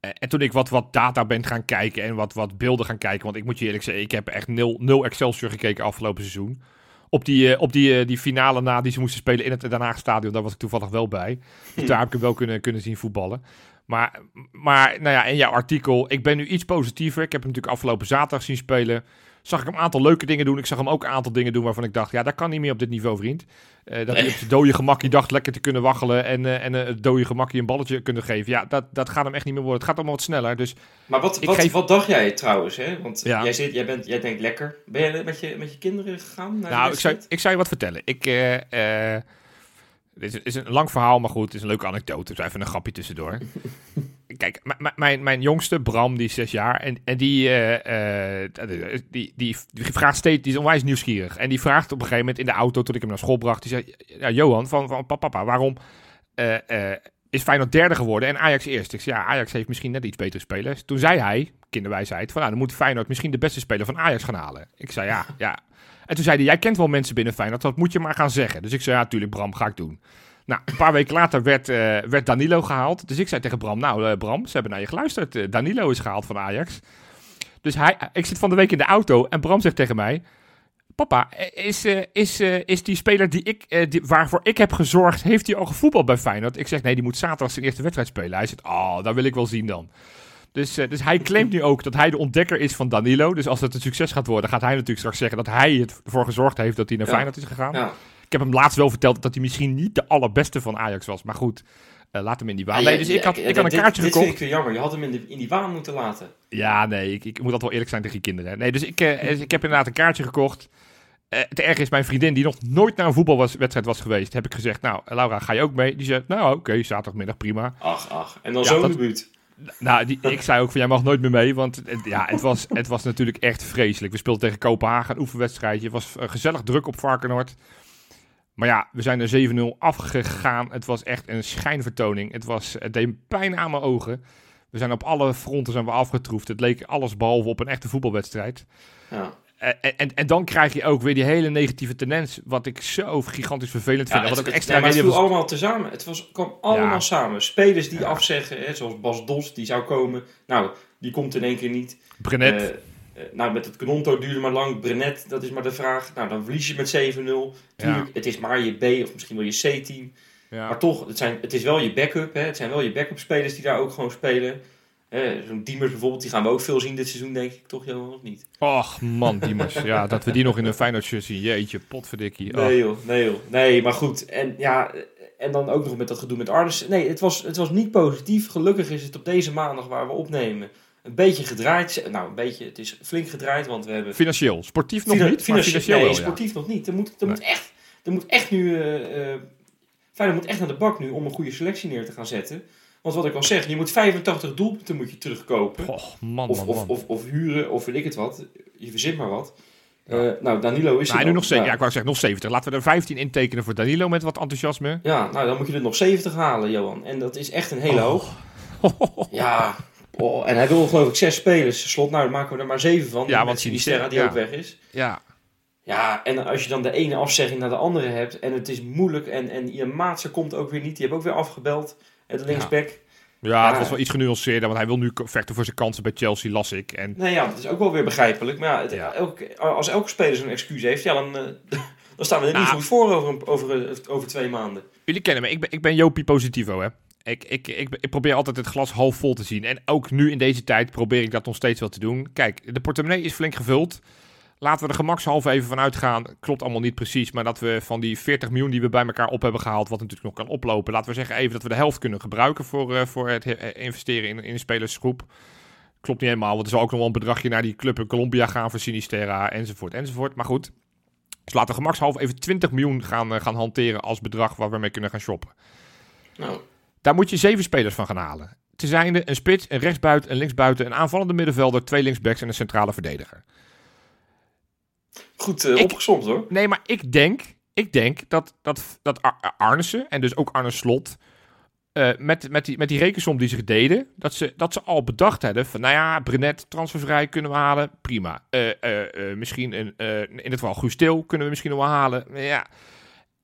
Eh, en toen ik wat, wat data ben gaan kijken en wat, wat beelden gaan kijken. Want ik moet je eerlijk zeggen, ik heb echt nul, nul Excelsior gekeken afgelopen seizoen. Op die, uh, op die, uh, die finale na die ze moesten spelen in het Den Haag stadion, daar was ik toevallig wel bij. Dus daar heb ik hem wel kunnen, kunnen zien voetballen. Maar, maar nou ja, in jouw artikel, ik ben nu iets positiever. Ik heb hem natuurlijk afgelopen zaterdag zien spelen zag ik hem een aantal leuke dingen doen. Ik zag hem ook een aantal dingen doen waarvan ik dacht, ja, dat kan niet meer op dit niveau, vriend. Uh, dat hij op zijn dode gemakje dacht lekker te kunnen waggelen en, uh, en uh, het dode gemakje een balletje kunnen geven. Ja, dat, dat gaat hem echt niet meer worden. Het gaat allemaal wat sneller. Dus maar wat, wat, geef... wat dacht jij trouwens? Hè? Want ja. jij, zit, jij, bent, jij denkt lekker. Ben je met je, met je kinderen gegaan? Naar nou, ik zou, ik zou je wat vertellen. Ik dit is een lang verhaal, maar goed, het is een leuke anekdote. Dus even een grapje tussendoor. Kijk, mijn, mijn jongste, Bram, die is zes jaar. En, en die, uh, uh, die, die, die, vraagt steeds, die is onwijs nieuwsgierig. En die vraagt op een gegeven moment in de auto, toen ik hem naar school bracht. Die zei, Johan, van, van papa, waarom is Feyenoord derde geworden en Ajax eerste? Ik zei, ja, Ajax heeft misschien net iets betere spelers. Toen zei hij, kinderwijsheid, van nou, dan moet Feyenoord misschien de beste speler van Ajax gaan halen. Ik zei, ja, ja. En toen zei hij, jij kent wel mensen binnen Feyenoord, dat moet je maar gaan zeggen. Dus ik zei, ja, natuurlijk Bram, ga ik doen. Nou, een paar weken later werd, uh, werd Danilo gehaald. Dus ik zei tegen Bram, nou uh, Bram, ze hebben naar je geluisterd. Uh, Danilo is gehaald van Ajax. Dus hij, ik zit van de week in de auto en Bram zegt tegen mij... Papa, is, is, is die speler die ik, die, waarvoor ik heb gezorgd, heeft hij al gevoetbald bij Feyenoord? Ik zeg, nee, die moet zaterdag zijn eerste wedstrijd spelen. Hij zegt, oh, dat wil ik wel zien dan. Dus, dus hij claimt nu ook dat hij de ontdekker is van Danilo. Dus als het een succes gaat worden, gaat hij natuurlijk straks zeggen dat hij ervoor gezorgd heeft dat hij naar ja. Feyenoord is gegaan. Ja. Ik heb hem laatst wel verteld dat hij misschien niet de allerbeste van Ajax was. Maar goed, Eh, laat hem in die waan. Nee, dus ik had, ik had een dit- kaartje dit gekocht. vind ik weer jammer. Je had hem in, de, in die waan moeten laten. Ja, nee, ik, ik moet dat wel eerlijk zijn tegen je kinderen. Nee, dus ik, eh, ik heb inderdaad een kaartje gekocht. Eh het erg is, mijn vriendin die nog nooit naar een voetbalwedstrijd was geweest, heb ik gezegd, nou, Laura, ga je ook mee? Die zei, nou, oké, zaterdagmiddag, prima. Ach, ach. En dan Ja, zo'n debuut. Nou, die, ik zei ook van, jij mag nooit meer mee, want het, ja, het, was, het was natuurlijk echt vreselijk. We speelden tegen Kopenhagen, een oefenwedstrijdje. Het was gezellig druk op Varkenoord. Maar ja, we zijn er 7-0 afgegaan. Het was echt een schijnvertoning. Het, was, het deed pijn aan mijn ogen. We zijn op alle fronten zijn we afgetroefd. Het leek alles behalve op een echte voetbalwedstrijd. Ja. En, en, en dan krijg je ook weer die hele negatieve tendens, wat ik zo gigantisch vervelend vind. Ja, wat het- extra nee, maar het viel was- allemaal tezamen. Het was, kwam allemaal Ja. samen. Spelers die afzeggen, hè, zoals Bas Dos, die zou komen. Nou, die komt in één keer niet. Brenet, Eh, eh, nou, met het Knonto duurde maar lang. Brenet, dat is maar de vraag. Nou, dan verlies je met 7-0. Tuurlijk, het is maar je B of misschien wel je C-team. ja. Maar toch, het, zijn, het is wel je backup. Hè. Het zijn wel je backup spelers die daar ook gewoon spelen. Eh, Zo'n Diemers bijvoorbeeld, die gaan we ook veel zien dit seizoen, denk ik. Toch, Johan, of niet? Och man, Diemers. ja, dat we die nog in een Feyenoord zien. Jeetje, potverdikkie. Nee joh, nee joh. Nee, maar goed. En ja, en dan ook nog met dat gedoe met Arnes. Nee, het was, het was niet positief. Gelukkig is het op deze maandag waar we opnemen een beetje gedraaid. Nou, een beetje, het is flink gedraaid, want we hebben... Financieel. Sportief nog niet, financieel nee, wel, ja. sportief nog niet. Er moet, er Nee. moet, echt, er moet echt nu... eh, Feyenoord moet echt naar de bak nu om een goede selectie neer te gaan zetten. Want wat ik al zeg, je moet 85 doelpunten moet je terugkopen. Och, man, Of, man, of, man. of, of huren, of weet ik het wat. Je verzint maar wat. Eh, nou, Danilo is Nou, nu nog, ja, ik wou zeggen nog 70. Laten we er 15 intekenen voor Danilo met wat enthousiasme. Ja, nou dan moet je er nog 70 halen, Johan. En dat is echt een hele Oh. hoog. Ja, oh, en hij wil geloof ik zes spelers. Slot, nou dan maken we er maar zeven van. Ja, want Sinisterra die ja. ook weg is. ja, Ja, en als je dan de ene afzegging naar de andere hebt en het is moeilijk en, en je maatse komt ook weer niet. Die hebben ook weer afgebeld. De linksback. ja, Ja. het was wel iets genuanceerder, want hij wil nu vechten voor zijn kansen bij Chelsea, las ik. En Nee, ja, dat is ook wel weer begrijpelijk. Maar ja, het- Ja. Elke, als elke speler zo'n excuus heeft, ja, dan, eh, dan staan we er niet Nou. goed voor over, over, een- over twee maanden. jullie kennen me, ik ben, ik ben Jopie Positivo, hè. Ik, ik, ik, ik probeer altijd het glas half vol te zien. En ook nu in deze tijd probeer ik dat nog steeds wel te doen. Kijk, de portemonnee is flink gevuld. Laten we er gemakshalve even van uitgaan. Klopt allemaal niet precies. Maar dat we van die 40 miljoen die we bij elkaar op hebben gehaald. Wat natuurlijk nog kan oplopen. Laten we zeggen even dat we de helft kunnen gebruiken voor, eh, voor het eh, investeren in, in een spelersgroep. Klopt niet helemaal. Want er zal ook nog wel een bedragje naar die club in Colombia gaan voor Sinisterra. Enzovoort enzovoort. Maar goed. Dus laten we gemakshalve even 20 miljoen gaan, eh, gaan hanteren als bedrag waar we mee kunnen gaan shoppen. Nou, Daar moet je zeven spelers van gaan halen. Te zijnde een spits, een rechtsbuiten, een linksbuiten, een aanvallende middenvelder, twee linksbacks en een centrale verdediger. goed eh, Ik- opgezomd hoor. Nee, maar ik denk, ik denk dat, dat, dat Ar- Arnissen en dus ook Arne Slot... eh, met, met, die, met die rekensom die ze deden, dat ze, dat ze al bedacht hadden van, nou ja, Brenet transfervrij kunnen we halen, prima. Eh, eh, eh, misschien een, eh, in het geval Guus Til kunnen we misschien nog wel halen. Maar Ja,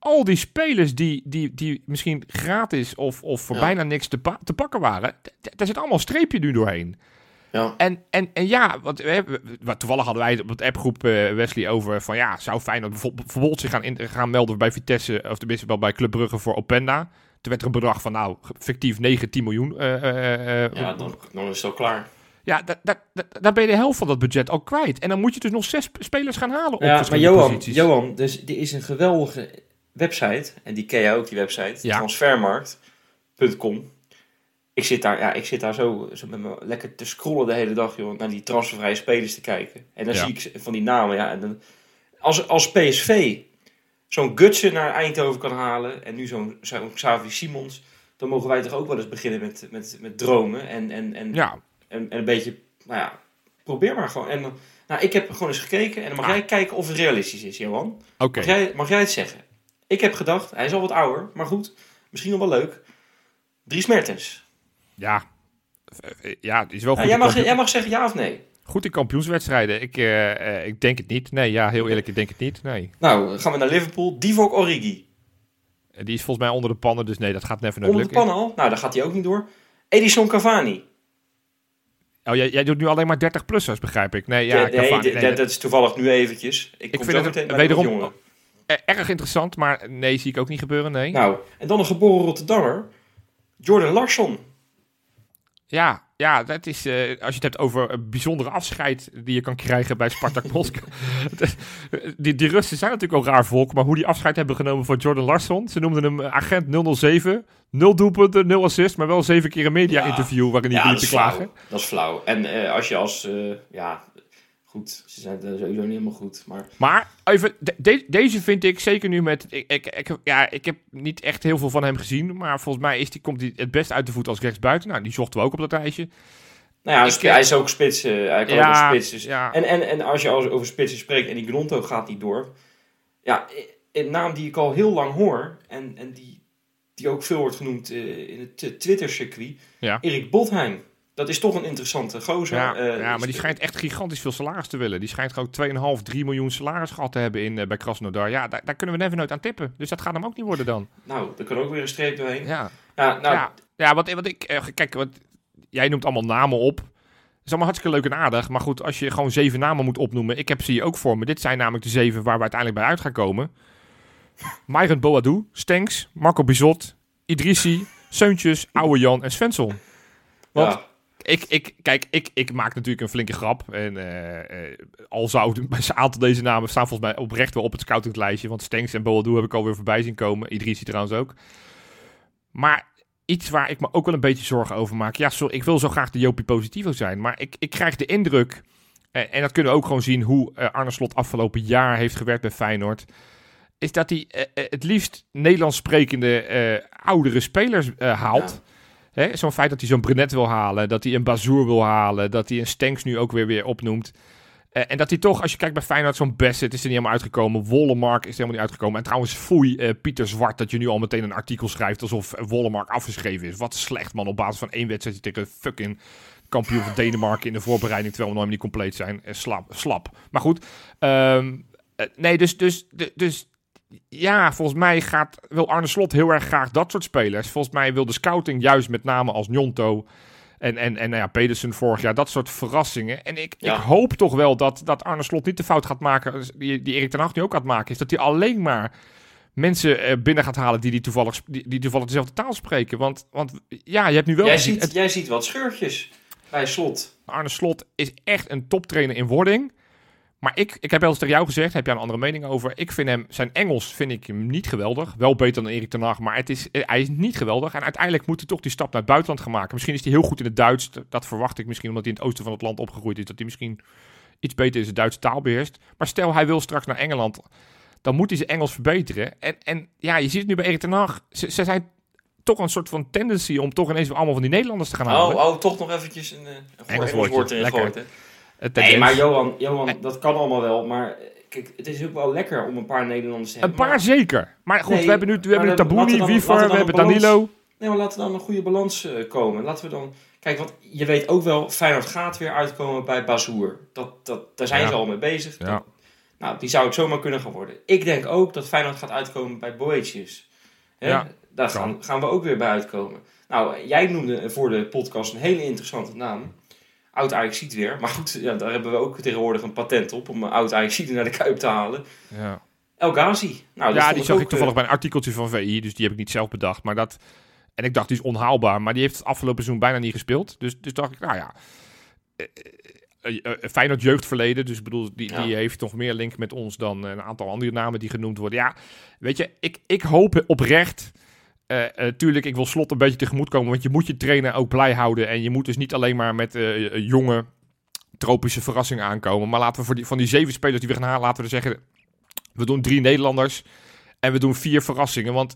al die spelers die, die, die misschien gratis of, of voor Ja. bijna niks te, pa- te pakken waren, daar zit allemaal een streepje nu doorheen. Ja. En, en, en ja, wat, we, we- we- toevallig hadden wij het op het appgroep eh, Wesley over van ja, zou Feyenoord bijvoorbeeld, bijvoorbeeld zich gaan, in, gaan melden bij Vitesse, of tenminste wel bij Club Brugge voor Openda. Toen werd er een bedrag van nou, fictief 9, 10 miljoen. eh, eh, Ja, dan, dan is het al klaar. ja, da- da- da- daar ben je de helft van dat budget al kwijt. En dan moet je dus nog zes spelers gaan halen op Ja, maar Johan, posities. Johan, dus er is een geweldige website, en die ken jij ook, die website, Ja. transfermarkt.com. Ik zit daar, ja, ik zit daar zo, zo met me lekker te scrollen de hele dag, joh, naar die transfervrije spelers te kijken. En dan Ja. zie ik van die namen, ja, en dan, als, als PSV zo'n Gutsen naar Eindhoven kan halen, en nu zo'n zo'n Xavi Simons, dan mogen wij toch ook wel eens beginnen met, met, met dromen en, en, en, Ja, en, en een beetje, nou ja, probeer maar gewoon. En, nou, ik heb gewoon eens gekeken en dan mag Ah. jij kijken of het realistisch is, Johan. oké. Mag, jij, mag jij het zeggen? Ik heb gedacht, hij is al wat ouder, maar goed, misschien nog wel leuk. Dries Mertens. Ja. Eh, Ja, het is wel Ja, goed, jij, in mag, jij mag zeggen ja of nee. goed in kampioenswedstrijden. Ik, eh, ik denk het niet. Nee, ja, heel eerlijk, ik denk het niet. Nee. Nou, dan gaan we naar Liverpool. Divock Origi. Die is volgens mij onder de pannen, dus nee, dat gaat never nooit Onder de lukken. pan al. Nou, daar gaat hij ook niet door. Edison Cavani. Oh, jij, jij doet nu alleen maar 30-plussers, begrijp ik. Nee, ja, nee, Cavani, nee, dat, is toevallig nu eventjes. Ik, kom vind zo het wederom- erg interessant, maar nee, zie ik ook niet gebeuren, nee. Nou, en dan een geboren Rotterdammer. Jordan Larsson. Ja, ja, dat is, uh, als je het hebt over een bijzondere afscheid die je kan krijgen bij Spartak Moskou. die, die Russen zijn natuurlijk al raar volk, maar hoe die afscheid hebben genomen van Jordan Larsson. Ze noemden hem agent 007, nul doelpunten, nul assist, maar wel zeven keer een media-interview waarin hij ja, liep te klagen. Dat is flauw. En uh, als je als, uh, ja, goed. Ze zijn sowieso niet helemaal goed. Maar, maar even, deze vind ik zeker nu met. Ik, ik, ik, ja, ik heb niet echt heel veel van hem gezien. Maar volgens mij is die, komt hij het best uit de voet als rechtsbuiten. Nou, die zochten we ook op dat lijstje. Nou ja, hij is ook spits. Uh, hij kan ja, ook spits. Dus. Ja. En, en, en als je al over spitsen spreekt en die Gronto gaat niet door. Ja, een naam die ik al heel lang hoor. En, en die, die ook veel wordt genoemd uh, in het Twitter-circuit. Ja. Erik Botheim. Dat is toch een interessante gozer. Ja, uh, ja maar die schijnt echt gigantisch veel salaris te willen. Die schijnt gewoon 2,5, 3 miljoen salaris gehad te hebben in, uh, bij Krasnodar. Ja, daar, daar, kunnen we never nooit aan tippen. Dus dat gaat hem ook niet worden dan. Nou, er kan ook weer een streep doorheen. Ja, ja, nou, ja, ja wat, wat ik... Uh, kijk, wat, jij noemt allemaal namen op. Dat is allemaal hartstikke leuk en aardig. Maar goed, als je gewoon zeven namen moet opnoemen. Ik heb ze hier ook voor me. Dit zijn namelijk de zeven waar we uiteindelijk bij uit gaan komen. Myron Boadou, Stenks, Marco Bizot, Idrissi, Seuntjes, Ouwe Jan en Svensson. Want... Ja ik, ik, kijk, ik, ik maak natuurlijk een flinke grap. En uh, al zou bij een aantal deze namen staan volgens mij oprecht wel op het scoutinglijstje. Want Stenks en Boadu heb ik alweer voorbij zien komen. Idrissi trouwens ook. Maar iets waar ik me ook wel een beetje zorgen over maak. Ja, sorry, ik wil zo graag de Jopie Positivo zijn. Maar ik, ik krijg de indruk, en dat kunnen we ook gewoon zien... hoe Arne Slot afgelopen jaar heeft gewerkt bij Feyenoord... is dat hij het liefst Nederlands sprekende oudere spelers haalt... Zo'n feit dat hij zo'n Brenet wil halen, dat hij een Bazoer wil halen, dat hij een Stenks nu ook weer, weer opnoemt. Uh, en dat hij toch, als je kijkt bij Feyenoord, zo'n Bassett is er niet helemaal uitgekomen. Wollemark is er helemaal niet uitgekomen. En trouwens, foei, uh, Pieter Zwart, dat je nu al meteen een artikel schrijft alsof Wollemark afgeschreven is. Wat slecht, man, op basis van één wedstrijd tegen fucking kampioen van Denemarken in de voorbereiding, terwijl we nog niet compleet zijn. Slap, slap. Maar goed, um, nee, dus, dus, dus ja, volgens mij gaat, wil Arne Slot heel erg graag dat soort spelers. Volgens mij wil de scouting juist met name als Njonto en, en, en nou ja, Pedersen vorig jaar, dat soort verrassingen. En ik, ik hoop toch wel dat, dat Arne Slot niet de fout gaat maken, die, die Erik ten Hag nu ook gaat maken, is dat hij alleen maar mensen eh, binnen gaat halen die, die, toevallig, die, die toevallig dezelfde taal spreken. Want, want ja, je hebt nu wel... Jij, ziet, jij ziet wat scheurtjes bij Slot. Arne Slot is echt een toptrainer in wording. Maar ik, ik heb wel eens tegen jou gezegd, heb jij een andere mening over? Ik vind hem, zijn Engels vind ik hem niet geweldig. Wel beter dan Erik ten Hag, maar het is, eh, hij is niet geweldig. En uiteindelijk moet hij toch die stap naar het buitenland gaan maken. Misschien is hij heel goed in het Duits. Dat verwacht ik misschien omdat hij in het oosten van het land opgegroeid is. Dat hij misschien iets beter is de Duitse taal beheerst. Maar stel hij wil straks naar Engeland, dan moet hij zijn Engels verbeteren. En, en ja, je ziet het nu bij Erik ten Hag. Ze, ze zijn toch een soort van tendency om toch ineens allemaal van die Nederlanders te gaan halen. Oh, oh toch nog eventjes een, eh, een Engels, woord erin gegooid, Nee, maar Johan, Johan, dat kan allemaal wel. Maar kijk, het is ook wel lekker om een paar Nederlanders te hebben. Een paar zeker. Maar goed, we hebben nu, we hebben nu Tabouni, Wiever, we hebben Danilo. Nee, maar laten we dan een goede balans uh, komen. Laten we dan... Kijk, want je weet ook wel, Feyenoord gaat weer uitkomen bij Bazoer. Dat, dat, daar zijn ze al mee bezig. Ja. nou, die zou het zomaar kunnen gaan worden. Ik denk ook dat Feyenoord gaat uitkomen bij Boetius. Ja, Daar gaan, gaan we ook weer bij uitkomen. Nou, jij noemde voor de podcast een hele interessante naam oud Ajax ziet weer. Maar goed, ja, daar hebben we ook tegenwoordig een patent op om oud Ajax naar de Kuip te halen. Ja. El Ghazi. Nou, ja, die zag ik toevallig eh, bij een artikeltje van VI, dus die heb ik niet zelf bedacht. Maar dat, en ik dacht, die is onhaalbaar. Maar die heeft het afgelopen seizoen bijna niet gespeeld. Dus, dus dacht ik, nou ja, uh, uh, Feyenoord jeugdverleden. Dus ik bedoel, die, die heeft nog meer link met ons dan een aantal andere namen die genoemd worden. Ja, weet je, ik, ik hoop oprecht uh, tuurlijk, ik wil Slot een beetje tegemoet komen, want je moet je trainer ook blij houden. En je moet dus niet alleen maar met uh, jonge tropische verrassingen aankomen. Maar laten we voor die, van die zeven spelers die we gaan halen, laten we zeggen, we doen drie Nederlanders en we doen vier verrassingen. Want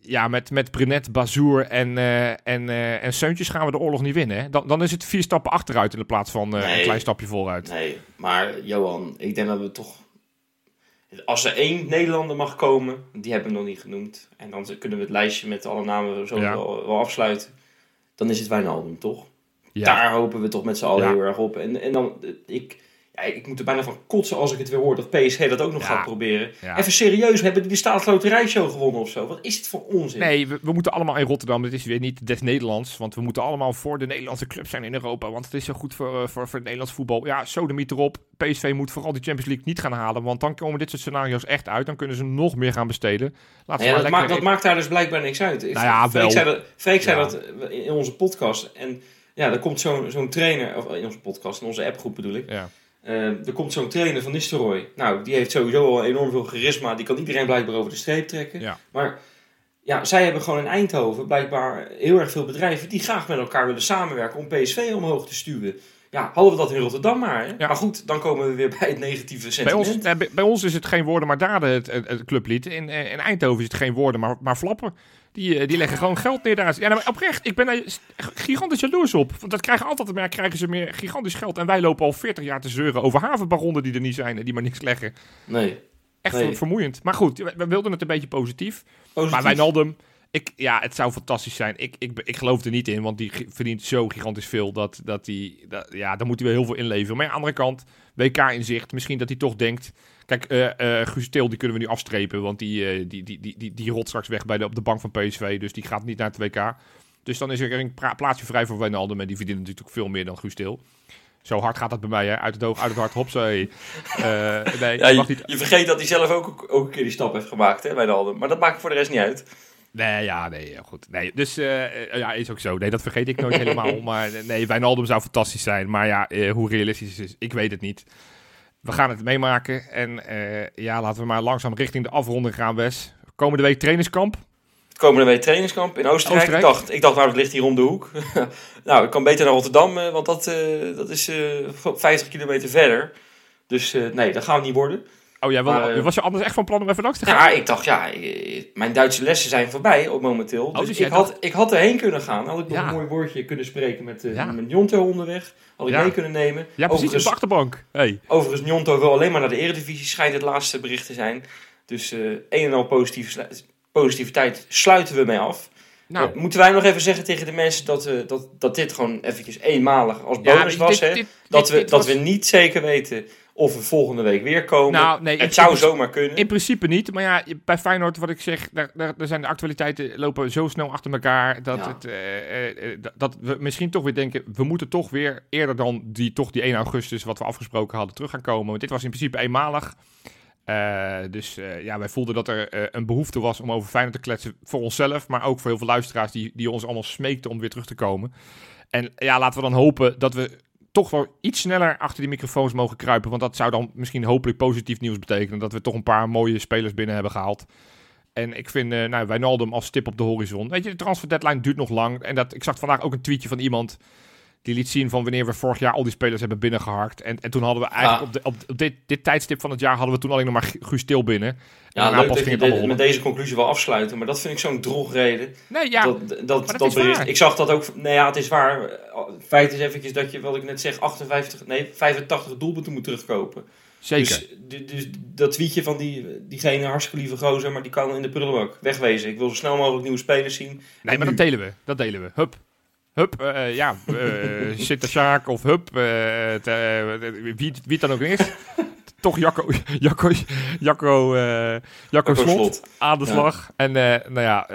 ja, met, met Brenet, Bazour en, en, en Seuntjes gaan we de oorlog niet winnen. Hè? Dan, dan is het vier stappen achteruit in de plaats van een klein stapje vooruit. Nee, maar Johan, ik denk dat we toch als er één Nederlander mag komen, die hebben we nog niet genoemd. En dan kunnen we het lijstje met alle namen zo wel, afsluiten. Dan is het Wijnaldum, toch? Ja. Daar hopen we toch met z'n allen heel erg op. En, en dan, ik, Ja, ik moet er bijna van kotsen als ik het weer hoor dat PSG dat ook nog Ja. gaat proberen. Ja. Even serieus, hebben die de staatsloterijshow gewonnen of zo? Wat is het voor onzin? Nee, we, we moeten allemaal in Rotterdam. Dit is weer niet des Nederlands. Want we moeten allemaal voor de Nederlandse club zijn in Europa. Want het is zo goed voor, eh, voor, voor het Nederlands voetbal. Ja, sodemiet erop. PSV moet vooral die Champions League niet gaan halen. Want dan komen dit soort scenario's echt uit. Dan kunnen ze nog meer gaan besteden. Ja, dat, maakt, dat maakt daar dus blijkbaar niks uit. Nou ja, Freek zei dat, Freek zei Ja. dat in onze podcast. En ja, er komt zo'n zo'n trainer, of in onze podcast, in onze appgroep bedoel ik. Ja. Eh, er komt zo'n trainer van Nistelrooy. Nou, die heeft sowieso al enorm veel charisma. Die kan iedereen blijkbaar over de streep trekken. Ja. Maar ja, zij hebben gewoon in Eindhoven blijkbaar heel erg veel bedrijven die graag met elkaar willen samenwerken om PSV omhoog te stuwen. Ja, hadden we dat in Rotterdam maar. Hè? Ja. Maar goed, dan komen we weer bij het negatieve Bij sentiment. ons, eh, bij, bij ons is het geen woorden maar daden, het, het, het clublied. In, eh, in Eindhoven is het geen woorden maar, maar flappen. Die, eh, die leggen gewoon geld neer daar. Ja, nou, oprecht, ik ben daar gigantisch jaloers op. Want dat krijgen altijd meer, krijgen ze meer gigantisch geld. En wij lopen al 40 jaar te zeuren over havenbaronnen die er niet zijn en die maar niks leggen. Nee. Echt Nee. vermoeiend. Maar goed, we, wilden het een beetje positief. Positief. Maar Wijnaldum, ik, ja, het zou fantastisch zijn. Ik, ik, ik geloof er niet in, want die verdient zo gigantisch veel. Dat, dat die, dat, ja, daar moet hij wel heel veel inleveren. Maar aan de andere kant, WK in zicht. Misschien dat hij toch denkt... Kijk, eh Guus Til, die kunnen we nu afstrepen. Want die, eh, die, die, die, die, die rot straks weg bij de, op de bank van PSV. Dus die gaat niet naar het WK. Dus dan is er een plaatsje vrij voor Wijnaldum. En die verdient natuurlijk veel meer dan Guus Til. Zo hard gaat dat bij mij, hè? Uit het oog, uit het hart, hopsee. Eh nee, Ja, je niet je vergeet dat hij zelf ook, ook een keer die stap heeft gemaakt hè, bij de Alden. Maar dat maakt voor de rest niet uit. Nee, ja, nee, goed. Nee, dus ja, is ook zo. Nee, dat vergeet ik nooit helemaal. Maar nee, Wijnaldum zou fantastisch zijn. Maar ja, hoe realistisch het is, ik weet het niet. We gaan het meemaken. En eh, ja, laten we maar langzaam richting de afronding gaan, Wes. Komende week trainingskamp. Komende week trainingskamp in Oostenrijk. Oostenrijk. Ik, dacht, ik dacht, nou, dat ligt hier om de hoek. nou, ik kan beter naar Rotterdam, eh, want dat, eh, dat is eh, 50 kilometer verder. Dus nee, dat gaat niet worden. Oh, jij wil, Maar, eh, was je anders echt van plan om even langs te gaan? Ja, ik dacht, ja, eh, mijn Duitse lessen zijn voorbij ook momenteel. Dus, dus jij ik, had, ik had erheen kunnen gaan. Had ik nog Ja. een mooi woordje kunnen spreken met, eh Ja. met onderweg. Had ik Ja. mee kunnen nemen. ja, precies, op de achterbank. Hey. overigens, Njonto wil alleen maar naar de eredivisie, schijnt het laatste bericht te zijn. Dus eh een en al positief, slu- positiviteit sluiten we mee af. Nou, moeten wij nog even zeggen tegen de mensen dat, eh, dat, dat dit gewoon eventjes eenmalig als ja, bonus was, dit- hè? dit- dat we, dat was- we niet zeker weten of we volgende week weer komen. Nou, nee, het zou zomaar kunnen. In principe niet, maar ja, bij Feyenoord, wat ik zeg, daar, daar, daar zijn de actualiteiten lopen zo snel achter elkaar dat, Ja. het, eh, eh, eh, dat- we misschien toch weer denken, we moeten toch weer eerder dan die, toch die 1 augustus, wat we afgesproken hadden, terug gaan komen. Want dit was in principe eenmalig. Eh, dus eh, ja, wij voelden dat er eh, een behoefte was om over Feyenoord te kletsen voor onszelf, maar ook voor heel veel luisteraars die, die ons allemaal smeekten om weer terug te komen. En ja, laten we dan hopen dat we toch wel iets sneller achter die microfoons mogen kruipen. Want dat zou dan misschien hopelijk positief nieuws betekenen. Dat we toch een paar mooie spelers binnen hebben gehaald. En ik vind eh nou, Wijnaldum als stip op de horizon. Weet je, de transfer deadline duurt nog lang. En dat, ik zag vandaag ook een tweetje van iemand die liet zien van wanneer we vorig jaar al die spelers hebben binnengeharkt. En, en toen hadden we eigenlijk Ja. op, de, op, op dit, dit tijdstip van het jaar hadden we toen alleen nog maar Guus Stil binnen. En Ja, daarna pas ging het allemaal met deze conclusie wel afsluiten, maar dat vind ik zo'n drogreden. Nee, ja, dat, dat, dat bericht. Ik zag dat ook. Nou ja, het is waar. Feit is eventjes dat je, wat ik net zeg, 58, nee, 85 doelpunten moet terugkopen. zeker. Dus, du- dus dat tweetje van die, diegene, hartstikke lieve gozer, maar die kan in de prullenbak wegwezen. Ik wil zo snel mogelijk nieuwe spelers zien. Nee, maar nu- dat delen we. Dat delen we. Hup. Hup, eh, ja, uh, Sjaak of Hup, eh, eh, wie, wie het dan ook is. Toch Jacco, Jacco, Jacco, Jacco Slot, Slot. aan de Ja. slag. En nou ja,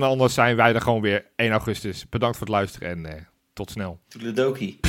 de andere zijn wij er gewoon weer 1 augustus. Bedankt voor het luisteren en tot snel. Toedeledokie.